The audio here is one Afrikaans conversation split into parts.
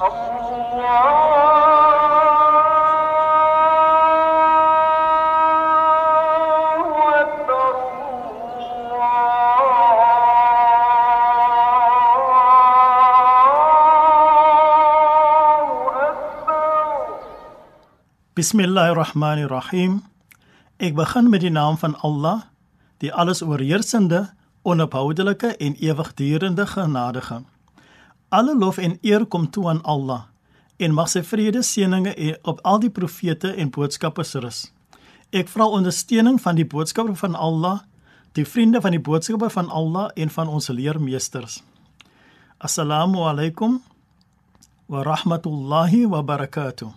Bismillahir Rahmanir Rahim. Ek begin met die naam van Allah, die alles oorheersende, onophoudelike en ewigdurende genadige. Alle lof en eer kom toe aan Allah en mag sy vrede seëninge en- op al die profete en boodskappers rus. Ek vra ondersteuning van die boodskapper van Allah, die vriende van die boodskapper van Allah en van ons leermeesters. Assalamu alaykum wa rahmatullahi wa barakatuh.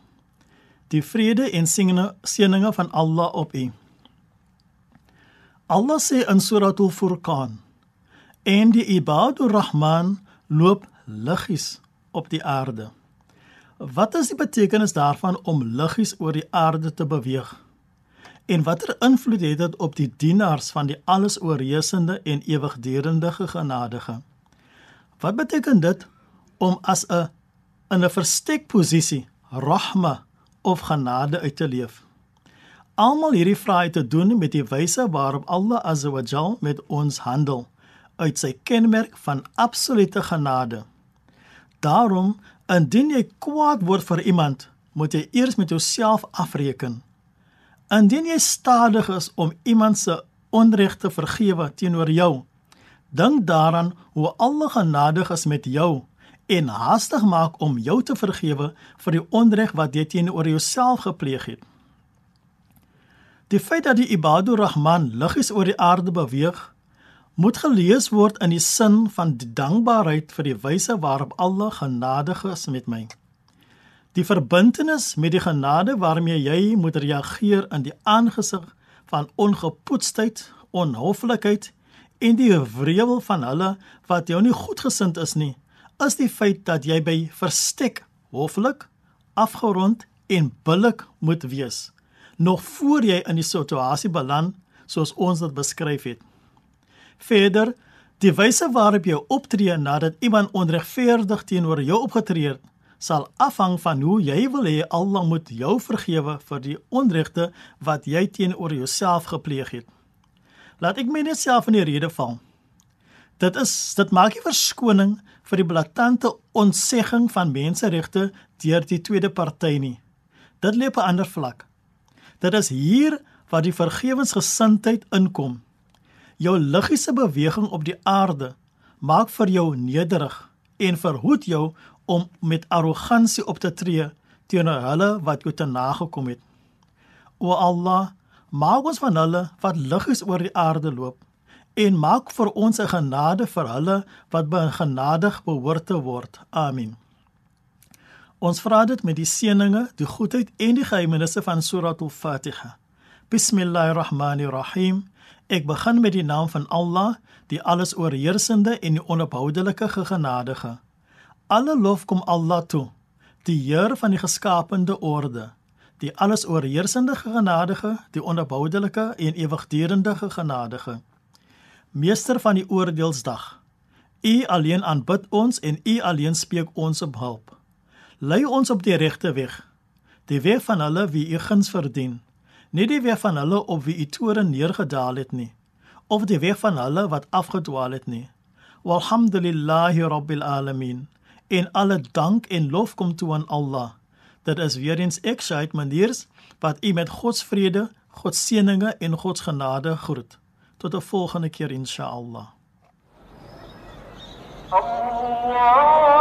Die vrede en seëninge van Allah op u. Allah sê in Suratul Furqan: "En die ibadur Rahman loop liggies op die aarde." Wat is die betekenis daarvan om liggies oor die aarde te beweeg? En watter invloed het dit op die dienaars van die alles oorheersende en ewigdurende genadige? Wat beteken dit om as 'n in 'n verstek posisie rahma of genade uit te leef? Almal hierdie vrae te doen met die wyse waarop Allah Azza wa Jal met ons handel uit sy kenmerk van absolute genade. Daarom, indien jy kwaad word vir iemand, moet jy eers met jouself afreken. Indien jy stadig is om iemand se onreg te vergewe teenoor jou, dink daaraan hoe Allah genadig is met jou en haastig maak om jou te vergewe vir die onreg wat jy teenoor jouself gepleeg het. Die feit dat die Ibadur Rahman liggies oor die aarde beweeg, moet gelees word in die sin van die dankbaarheid vir die wyse waarop Allah genadig is met my. Die verbintenis met die genade waarmee jy moet reageer in die aangesig van ongepoetsheid, onhoflikheid en die wrevel van hulle wat jou nie goedgesind is nie, is die feit dat jy by verstek, hoflik, afgerond en billik moet wees nog voor jy in die situasie beland soos ons dit beskryf het. Verder, die wyse waarop jy optree nadat iemand onregverdig teenoor jou opgetree het, sal afhang van hoe jy wil hê Allah moet jou vergewe vir die onregte wat jy teenoor jouself gepleeg het. Laat ek my net self in die rede val. Dit is dit maak nie verskoning vir die blaatante ontsegging van menseregte deur die tweede party nie. Dit lê op 'n ander vlak. Dit is hier waar die vergewensgesindheid inkom. Jou liggiese beweging op die aarde maak vir jou nederig en verhoed jou om met arrogansie op te tree teenoor hulle wat jou te nagekom het. O Allah, maak ons van hulle wat liggies oor die aarde loop en maak vir ons 'n genade vir hulle wat begenadig behoort te word. Amen. Ons vra dit met die seëninge, die goedheid en die geheimenisse van Suratul Fatiha. Bismillahirrahmanirrahim. Ek begin met die naam van Allah, die alles oorheersende en die onophoudelike genadige. Alle lof kom Allah toe, die Heer van die geskapende orde, die alles oorheersende genadige, die onophoudelike en ewigdurende genadige. Meester van die oordeelsdag. U alleen aanbid ons en u alleen spreek ons op hulp. Lei ons op die regte weg, die weg van hulle wie u guns verdien, nie die weg van hulle op wie u toren neergedaal het nie, of die weg van hulle wat afgedwaal het nie. Walhamdulillahi rabbil alamin. En alle dank en lof kom toe aan Allah. Dit is weer eens exit maniers wat u met God se vrede, God se seëninge en God se genade groet. Tot 'n volgende keer insha Allah. Allah